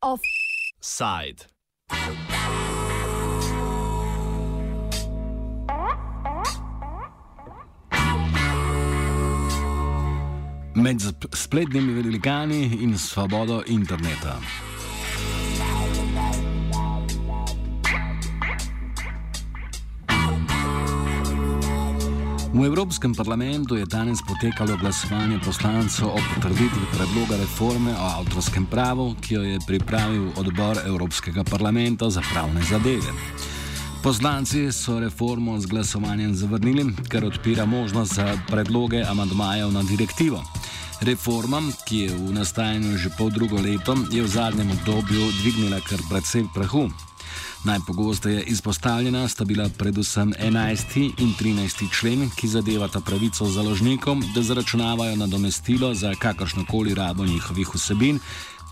Offside. Med spletnimi velikani in svobodo interneta. V Evropskem parlamentu je danes potekalo glasovanje poslancev o potrditvi predloga reforme o avtorskem pravu, ki jo je pripravil odbor Evropskega parlamenta za pravne zadeve. Poslanci so reformo z glasovanjem zavrnili, ker odpira možnost za predloge amadmajev na direktivo. Reforma, ki je v nastajanju že pol drugo leto, je v zadnjem obdobju dvignila kar precej prahu. Najpogosteje izpostavljena sta bila predvsem 11. in 13. člen, ki zadevata pravico založnikom, da zaračunavajo nadomestilo za kakršnokoli rabo njihovih vsebin,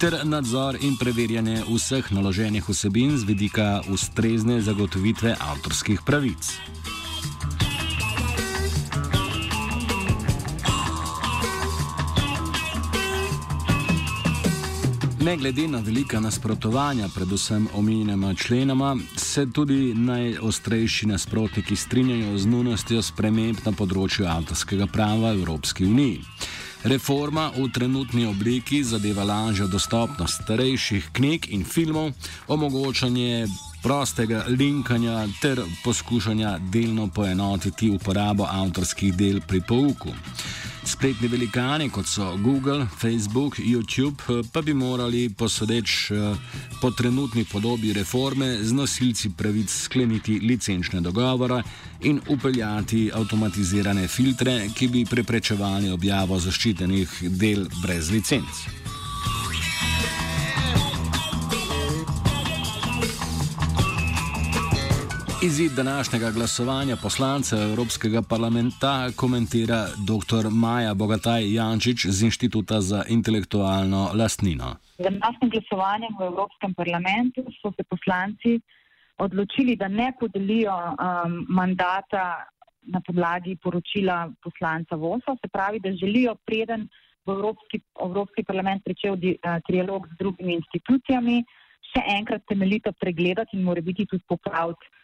ter nadzor in preverjanje vseh naloženih vsebin z vidika ustrezne zagotovitve avtorskih pravic. Ne glede na velika nasprotovanja, predvsem omenjenima členoma, se tudi najostrejši nasprotniki strinjajo z nujnostjo sprememb na področju avtorskega prava v Evropski uniji. Reforma v trenutni obliki zadeva lažjo dostopnost starejših knjig in filmov, omogočanje prostega linkanja ter poskušanja delno poenotiti uporabo avtorskih del pri pouku. Spletni velikani, kot so Google, Facebook, YouTube, pa bi morali posodeč eh, po trenutni podobi reforme z nosilci pravic skleniti licenčne dogovore in upeljati avtomatizirane filtre, ki bi preprečevali objavo zaščitenih del brez licenc. Izid današnjega glasovanja poslancev Evropskega parlamenta komentira dr. Maja Bogataj Jančič z Inštituta za intelektualno lastnino. Z današnjim glasovanjem v Evropskem parlamentu so se poslanci odločili, da ne podelijo um, mandata na podlagi poročila poslanca Vosa, se pravi, da želijo preden v Evropski, Evropski parlament pričel di, uh, trialog z drugimi institucijami, še enkrat temeljito pregledati in mora biti tudi popraviti Um,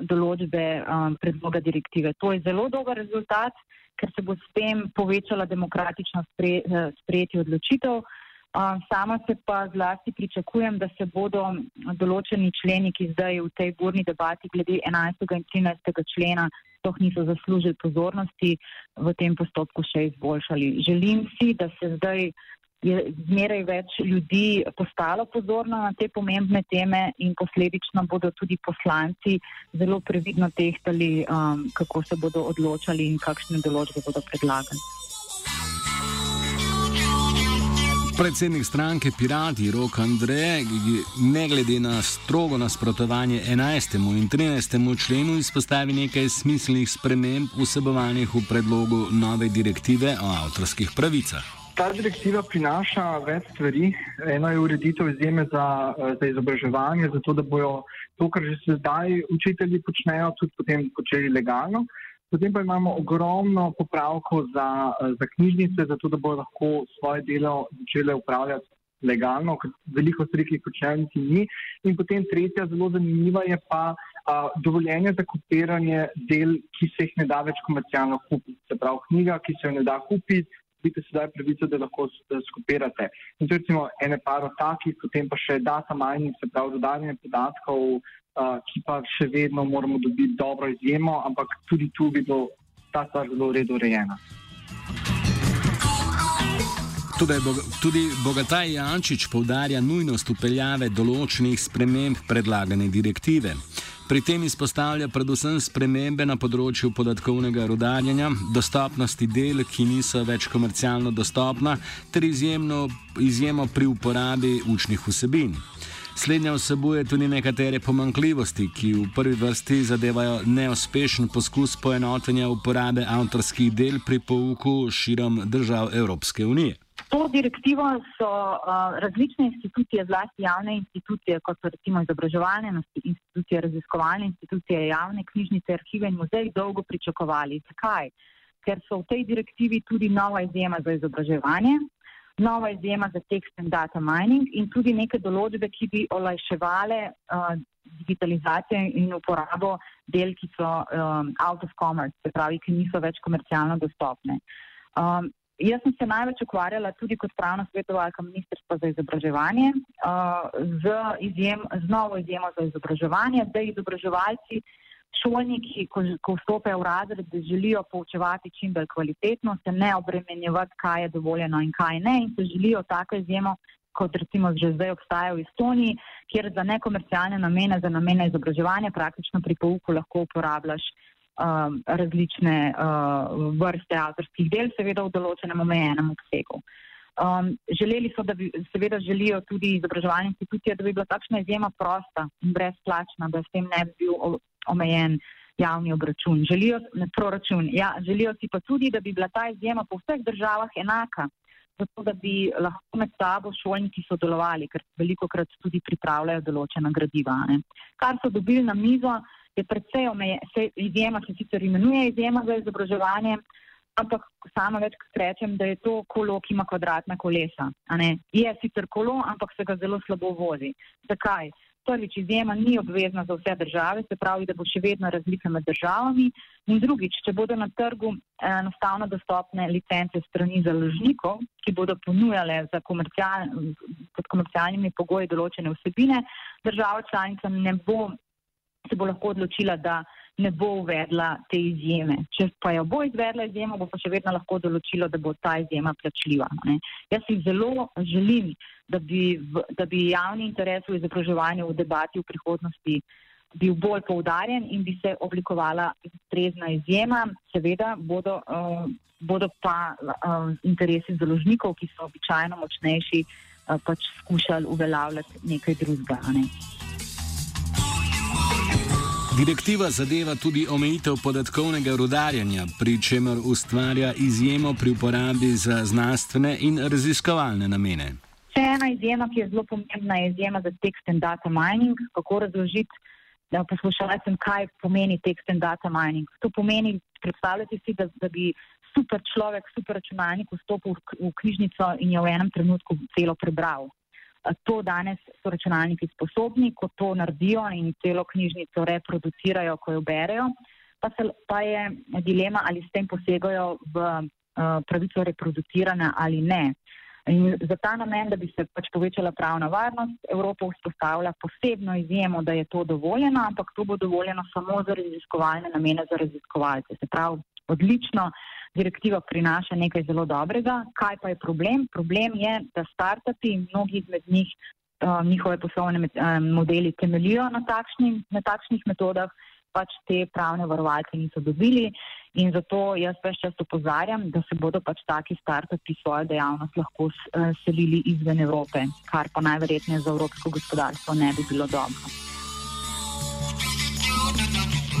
določbe um, predloga direktive. To je zelo dober rezultat, ker se bo s tem povečala demokratičnost spre, eh, sprejeti odločitev. Um, sama se pa zlasti pričakujem, da se bodo določeni členi, ki zdaj v tej burni debati glede 11. in 13. člena sploh niso zaslužili pozornosti, v tem postopku še izboljšali. Želim si, da se zdaj je zmeraj več ljudi postalo pozorno na te pomembne teme in posledično bodo tudi poslanci zelo previdno tehtali, um, kako se bodo odločali in kakšne določbe bodo predlagali. Predsednik stranke Pirati Rok Andrej, ne glede na strogo nasprotovanje 11. in 13. členu, izpostavi nekaj smiselnih sprememb vsebovanih v predlogu nove direktive o avtorskih pravicah. Ta direktiva prinaša več stvari. Eno je ureditev izjeme za, eh, za izobraževanje, zato da bojo to, kar že sedaj učitelji počnejo, tudi potem počeli legalno. Potem pa imamo ogromno popravkov za, eh, za knjižnice, zato da bodo lahko svoje delo začele upravljati legalno, ker veliko stvari, ki jih počnejo, niti ni. In potem tretja, zelo zanimiva je pa a, dovoljenje za kopiranje del, ki se jih ne da več komercialno kupiti. Se pravi, knjiga, ki se jo ne da kupiti dobite sedaj pravico, da lahko skopirate. In to recimo ene paro takih, potem pa še data mining, se pravi dodajanje podatkov, uh, ki pa še vedno moramo dobiti dobro izjemo, ampak tudi tu bi bilo ta stvar zelo redo urejena. Tudi, tudi Bogataj Jančič povdarja nujnost upeljave določenih sprememb predlagane direktive. Pri tem izpostavlja predvsem spremembe na področju podatkovnega rodarjenja, dostopnosti del, ki niso več komercialno dostopna, ter izjemno, izjemo pri uporabi učnih vsebin. Slednja vsebuje tudi nekatere pomankljivosti, ki v prvi vrsti zadevajo neuspešen poskus poenotenja uporabe avtorskih del pri pouku širom držav Evropske unije. To direktivo so uh, različne institucije, zlasti javne institucije, kot so recimo izobraževalne institucije, raziskovalne institucije, javne knjižnice, arhive in muzeji dolgo pričakovali. Zakaj? Ker so v tej direktivi tudi nova izjema za izobraževanje, nova izjema za text and data mining in tudi neke določbe, ki bi olajševale uh, digitalizacijo in uporabo del, ki so um, out of commerce, se pravi, ki niso več komercialno dostopne. Um, jaz sem se največ ukvarjala tudi kot pravna svetovalka Ministrstva za izobraževanje uh, z, izjem, z novo izjemo za izobraževanje, da izobraževalci šolniki, ko, ko vstopajo v razred, želijo poučevati čim bolj kvalitetno, se ne obremenjevati, kaj je dovoljeno in kaj ne, in se želijo tako izjemo, kot recimo že zdaj obstaja v Estoniji, kjer za nekomercialne namene, za namene izobraževanja, praktično pri pouku lahko uporabljaš um, različne uh, vrste avtorskih del, seveda v določenem omejenem obsegu. Um, želeli so, da bi, seveda želijo tudi izobraževalne institucije, da bi bila takšna izjema prosta in brezplačna, da s tem ne bi bil omejen javni obračun. Želijo, proračun, ja, želijo si pa tudi, da bi bila ta izjema po vseh državah enaka, zato da bi lahko med sabo šolniki sodelovali, ker veliko krat tudi pripravljajo določena gradiva. Ne. Kar so dobili na mizo, je predvsej omejen, izjema se sicer imenuje izjema za izobraževanje, ampak sama večkrat rečem, da je to kolo, ki ima kvadratna kolesa. Je sicer kolo, ampak se ga zelo slabo vozi. Zakaj? prvič izjema ni obvezna za vse države, se pravi, da bo še vedno razlika med državami. In drugič, če bodo na trgu eh, enostavno dostopne licence strani založnikov, ki bodo ponujale komercial, pod komercialnimi pogoji določene vsebine, država članica ne bo, se bo lahko odločila, da ne bo uvedla te izjeme. Če pa jo bo izvedla izjema, bo pa še vedno lahko določilo, da bo ta izjema plačljiva. Ne. Jaz si zelo želim, da bi, v, da bi javni interes v izobraževanju v debati v prihodnosti bil bolj poudarjen in bi se oblikovala ustrezna izjema. Seveda bodo, uh, bodo pa uh, interesi založnikov, ki so običajno močnejši, uh, pač skušali uveljavljati nekaj drugega. Ne. Direktiva zadeva tudi omejitev podatkovnega rudarjenja, pri čemer ustvarja izjemo pri uporabi za znanstvene in raziskovalne namene. Še ena izjema, ki je zelo pomembna, je izjema za text and data mining. Kako razložiti poslušalcem, kaj pomeni text and data mining? To pomeni, predstavljati si, da, da bi super človek, super računalnik vstopil v knjižnico in jo v enem trenutku celo prebral. To danes so računalniki sposobni, ko to naredijo in celo knjižnico reproducirajo, ko jo berejo. Pa, se, pa je dilema, ali s tem posegajo v uh, pravico reproduciranja ali ne. In za ta namen, da bi se pač povečala pravna varnost, Evropa vzpostavlja posebno izjemo, da je to dovoljeno, ampak to bo dovoljeno samo za raziskovalne namene za raziskovalce. Se pravi, odlično direktiva prinaša nekaj zelo dobrega. Kaj pa je problem? Problem je, da startupi mnogi izmed njih, uh, njihove poslovne med, um, modeli temelijo na, takšni, na takšnih metodah, pač te pravne varovalke niso dobili. In zato jaz več čas opozarjam, da se bodo pač taki startupi svojo dejavnost lahko uh, selili izven Evrope, kar pa najverjetneje za evropsko gospodarstvo ne bi bilo dobro.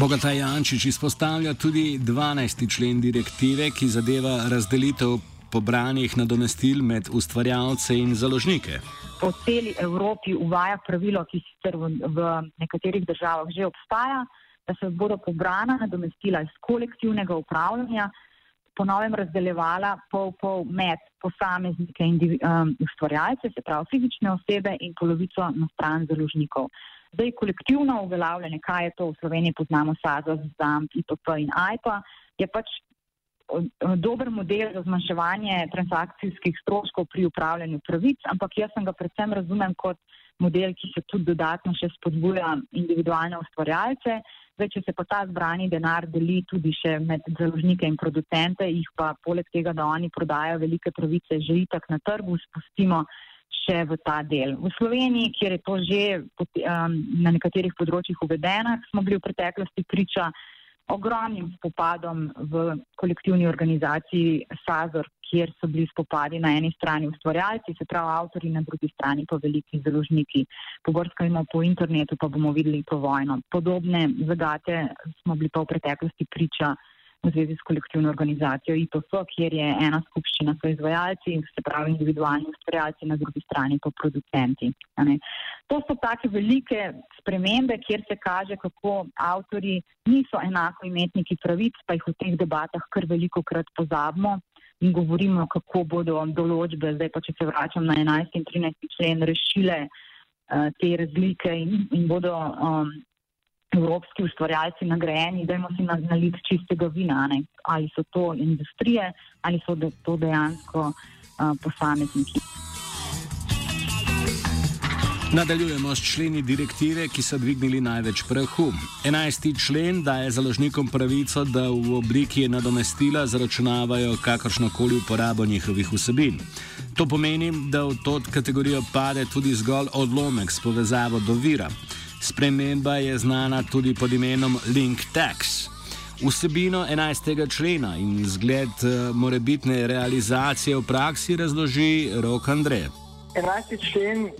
Bogata Jančič izpostavlja tudi 12. člen direktive, ki zadeva razdelitev pobranih nadomestil med ustvarjalce in založnike. Po celi Evropi uvaja pravilo, ki sicer v, v nekaterih državah že obstaja, da se bodo pobrana nadomestila iz kolektivnega upravljanja ponovem razdeljevala pol pol med posameznike in um, ustvarjalce, se pravi fizične osebe in polovico na stran založnikov. Zdaj, kolektivno uveljavljanje, kaj je to v Sloveniji, poznamo SAZA, ZAM, IPP in AIPA, je pač dober model za zmanjševanje transakcijskih stroškov pri upravljanju pravic, ampak jaz sem ga predvsem razumem kot model, ki se tudi dodatno še spodbuja individualne ustvarjalce. Zdaj, če se pa ta zbrani denar deli tudi še med založnike in producente, jih pa poleg tega, da oni prodajo velike pravice, že itak na trgu spustimo še v ta del. V Sloveniji, kjer je to že um, na nekaterih področjih uvedeno, smo bili v preteklosti priča ogromnim spopadom v kolektivni organizaciji SAZOR, kjer so bili spopadi na eni strani ustvarjalci, se pravi avtori, na drugi strani pa veliki založniki. Pobrskajmo po internetu, pa bomo videli to vojno. Podobne zagate smo bili pa v preteklosti priča v zvezi s kolektivno organizacijo IPF, kjer je ena skupščina so izvajalci, se pravi individualni ustvarjalci, na drugi strani pa producenti. To so take velike spremembe, kjer se kaže, kako avtori niso enako imetniki pravic, pa jih v teh debatah kar veliko krat pozabimo in govorimo, kako bodo določbe, zdaj pa če se vračam na 11 in 13 člen, rešile uh, te razlike in, in bodo um, evropski ustvarjalci nagrajeni, dajmo si naliti čistega vina, ne? ali so to industrije, ali so to dejansko uh, posamezniki. Nadaljujemo s členi direktive, ki so dvignili največ prahu. 11. člen daje založnikom pravico, da v obliki nadomestila zaračunavajo kakršnokoli uporabo njihovih vsebin. To pomeni, da v to kategorijo pade tudi zgolj odlomek s povezavo do vira. Sprememba je znana tudi pod imenom Link Tax. Vsebino 11. člena in zgled eh, morebitne realizacije v praksi razloži Rok Andrej. 11. člen uh,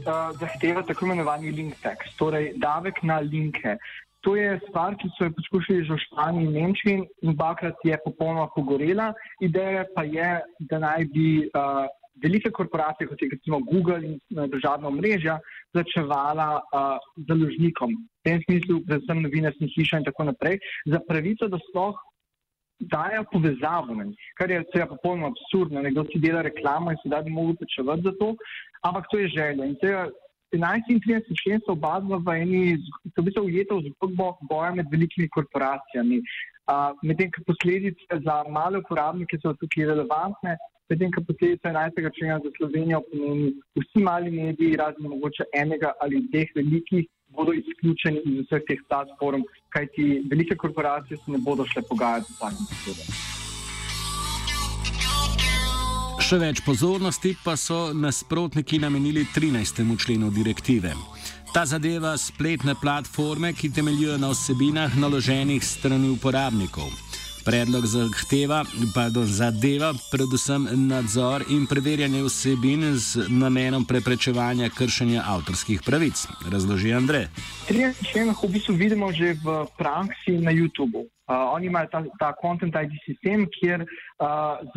zahteva tako imenovani link tax, torej davek na linke. To je stvar, ki so jo poskušali že v Španiji in Nemčiji in dvakrat je popolnoma pogorela. Ideja pa je, da naj bi uh, velike korporacije, kot je recimo Google in uh, državna mreža, začevala uh, založnikom, v tem smislu, predvsem novinarskih hiša in tako naprej, za pravico, da sploh dajo povezavo, ne? kar je seveda popolnoma absurdno. Nekdo si dela reklamo in sedaj bi mogel plačevati za to, ampak to je želja. In tega 11 in 30 člen so oba dva v eni, so v bistvu ujeta v zgodbo boja med velikimi korporacijami. Medtem, ko posledice za male uporabnike so tukaj relevantne, medtem, ko posledice 11. člena za Slovenijo pomeni vsi mali mediji, razen mogoče enega ali dveh velikih, bodo izključeni iz vseh teh platform, kajti velike korporacije se ne bodo šle pogajati z takim posebej. Še več pozornosti pa so nasprotniki namenili 13. členu direktive. Ta zadeva spletne platforme, ki temeljijo na vsebinah naloženih strani uporabnikov. Predlog zahteva, pardon, zadeva predvsem nadzor in preverjanje vsebin z namenom preprečevanja kršenja avtorskih pravic, razloži Andrej. 30 členov v bistvu vidimo že v praksi na YouTubu. Uh, oni imajo ta, ta Content ID sistem, kjer uh, z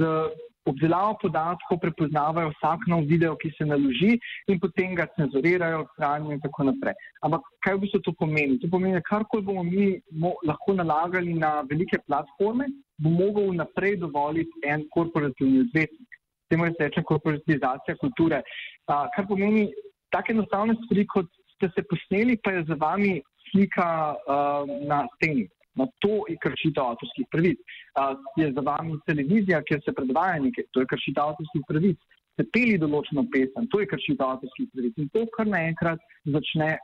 obdelavo podatkov prepoznavajo vsak nov video, ki se naloži in potem ga cenzurirajo, odstranijo in tako naprej. Ampak kaj v bistvu to pomeni? To pomeni, da karkoli bomo mi mo lahko nalagali na velike platforme, bo mogel naprej dovoliti en korporativni odvetnik. Temu se reče korporativizacija kulture. A, kar pomeni, take enostavne stvari, kot ste se posneli, pa je za vami slika uh, na steni. No, to je kršitev avtorskih pravic. Uh, je za vami televizija, kjer se predvaja nekaj, to je kršitev avtorskih pravic. Se peli določeno pesem, to je kršitev avtorskih pravic. In to kar naenkrat začne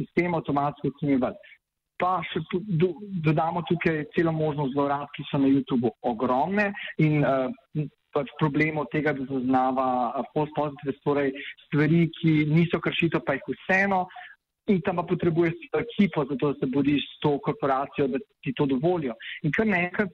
sistem avtomatsko ocenjevati. Pa še dodamo tukaj celo možnost zlorab, ki so na YouTubu ogromne in uh, pač problemov tega, da zaznava post-pozitive stvari, ki niso kršitev, pa jih vseeno in tam pa potrebuješ ekipo, zato se boriš s to korporacijo, da ti to dovolijo. In kar nekaj,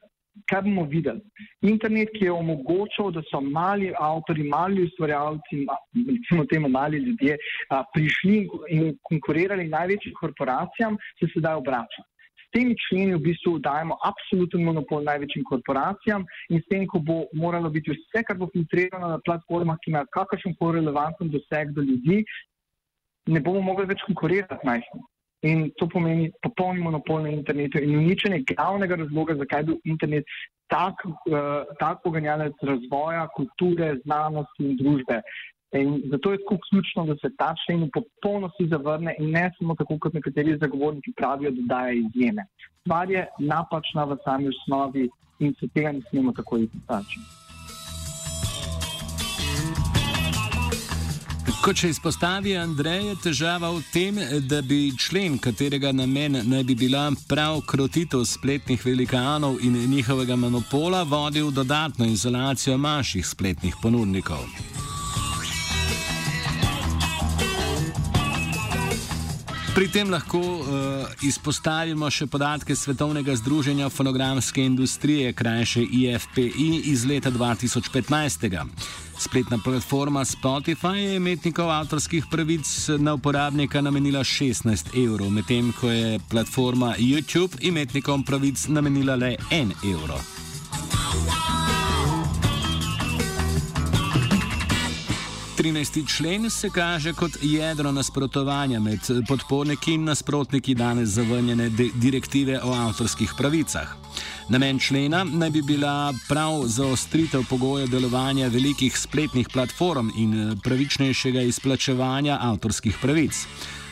kar bomo videli. Internet, ki je omogočal, da so mali avtori, mali ustvarjalci, recimo temu mali ljudje, a, prišli in konkurirali največjim korporacijam, se sedaj obrača. S temi členi v bistvu dajemo absoluten monopol največjim korporacijam in s tem, ko bo moralo biti vse, kar bo filtrirano na platformah, ki imajo kakršen koli relevanten doseg do ljudi, ne bomo mogli več konkurirati majhnim. In to pomeni popolni monopol na internetu in uničenje glavnega razloga, zakaj je bil internet tak, uh, tak poganjalec razvoja, kulture, znanosti in družbe. In zato je tako ključno, da se ta člen popolnosti zavrne in ne samo tako, kot nekateri zagovorniki pravijo, da daje izjeme. Stvar je napačna v sami osnovi in se tega ne smemo tako izpostaviti. Kot še izpostavi Andrej, je težava v tem, da bi člen, katerega namen naj bi bila prav krotitev spletnih velikanov in njihovega monopola, vodil dodatno izolacijo manjših spletnih ponudnikov. Pri tem lahko uh, izpostavimo še podatke Svetovnega združenja fonogramske industrije, krajše IFPI, iz leta 2015. Spletna platforma Spotify je imetnikov avtorskih pravic na uporabnika namenila 16 evrov, medtem ko je platforma YouTube imetnikom pravic namenila le 1 evro. 13. člen se kaže kot jedro nasprotovanja med podporniki in nasprotniki danes zavrnjene direktive o avtorskih pravicah. Namen člena naj bi bila prav zaostritev pogojev delovanja velikih spletnih platform in pravičnejšega izplačevanja avtorskih pravic.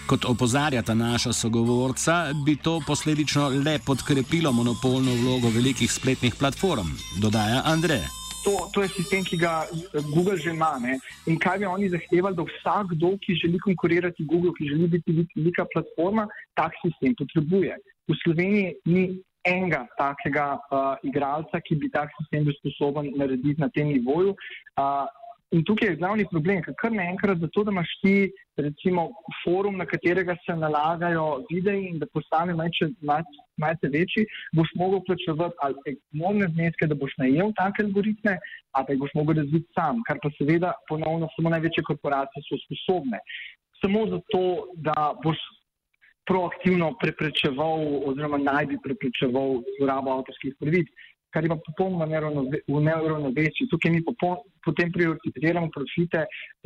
Kot opozarjata naša sogovorca, bi to posledično le podkrepilo monopolno vlogo velikih spletnih platform, dodaja Andrej to, to je sistem, ki ga eh, Google že ima. Ne? In kaj bi oni zahtevali, da vsakdo, ki želi konkurirati Google, ki želi biti velika platforma, tak sistem potrebuje. V Sloveniji ni enega takega uh, igralca, ki bi tak sistem bil sposoben narediti na tem nivoju. Uh, In tukaj je glavni problem, ker kar naenkrat, zato da imaš ti, recimo, forum, na katerega se nalagajo videi in da postane malce, malce večji, boš mogel plačevati ali enormne zneske, da boš najel take algoritme, ali pa jih boš mogel razviti sam, kar pa seveda ponovno samo največje korporacije so sposobne. Samo zato, da boš proaktivno preprečeval oziroma naj bi preprečeval zlorabo avtorskih pravic kar ima popolnoma neravnovesje. Tukaj mi potem prioritiziramo profite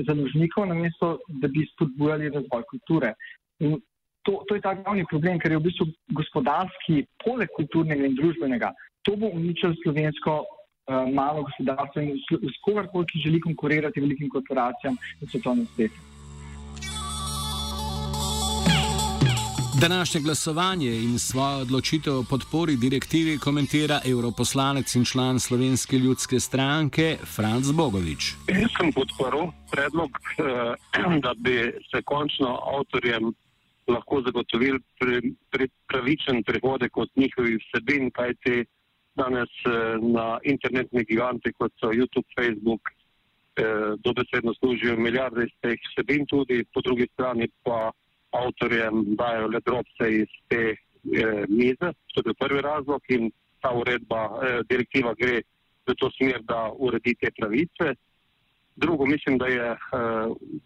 založnikov, namesto da bi spodbujali razvoj kulture. In to, to je ta glavni problem, ker je v bistvu gospodarski, poleg kulturnega in družbenega, to bo uničilo slovensko uh, malo gospodarstvo in s kogarkoli, ki želi konkurirati velikim korporacijam na svetovnem svetu. Današnje glasovanje in svojo odločitev o podpori direktivi komentira europoslanec in član Slovenske ljudske stranke Franz Bogovič. Jaz sem podporil predlog, eh, da bi se končno avtorjem lahko zagotovil pri, pri pravičen prihodek od njihovih vsebin, kajti danes eh, na internetni giganti, kot so YouTube, Facebook, eh, dobesedno služijo milijarde iz teh vsebin, tudi po drugi strani pa avtorjem dajo le drobce iz te eh, mize. To je prvi razlog in ta uredba, eh, direktiva gre v to smer, da uredi te pravice. Drugo, mislim, da je eh,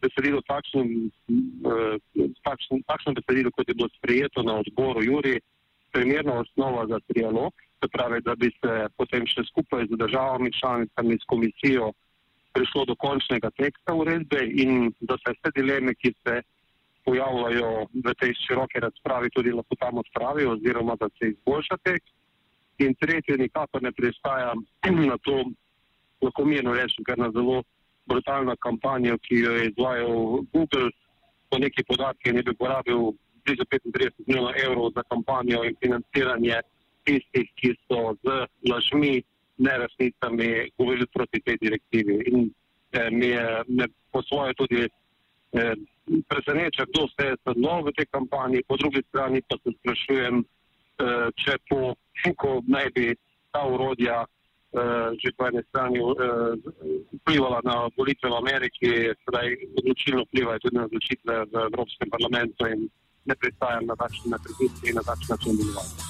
besedilo takšno, eh, takšno, takšno besedilo, kot je bilo sprejeto na odboru Juri, primerna osnova za trialog, se pravi, da bi se potem še skupaj z državami članicami, s komisijo prišlo do končnega teksta uredbe in da se vse dileme, ki se pojavljajo v tej široki razpravi, tudi lahko tam odpravijo, oziroma da se izboljša tekst. In tretje, nikakor ne pristaja na to, lahko mirno rečem, ker na zelo brutalno kampanjo, ki jo je izvajal Google, po neki podatki ne bi porabil blizu 35 milijonov evrov za kampanjo in financiranje tistih, ki so z lažmi, neresnicami govorili proti tej direktivi. In eh, mi je me po svoje tudi eh, preseneča, kdo vse je sodeloval v tej kampanji, po drugi strani pa se sprašujem, eh, če po, ko naj bi ta urodja eh, že po eni strani eh, vplivala na volitve v Ameriki, sedaj odločilno vplivajo tudi na odločitve v Evropskem parlamentu in ne pristajam na takšne pritiske in na takšen način delovanja.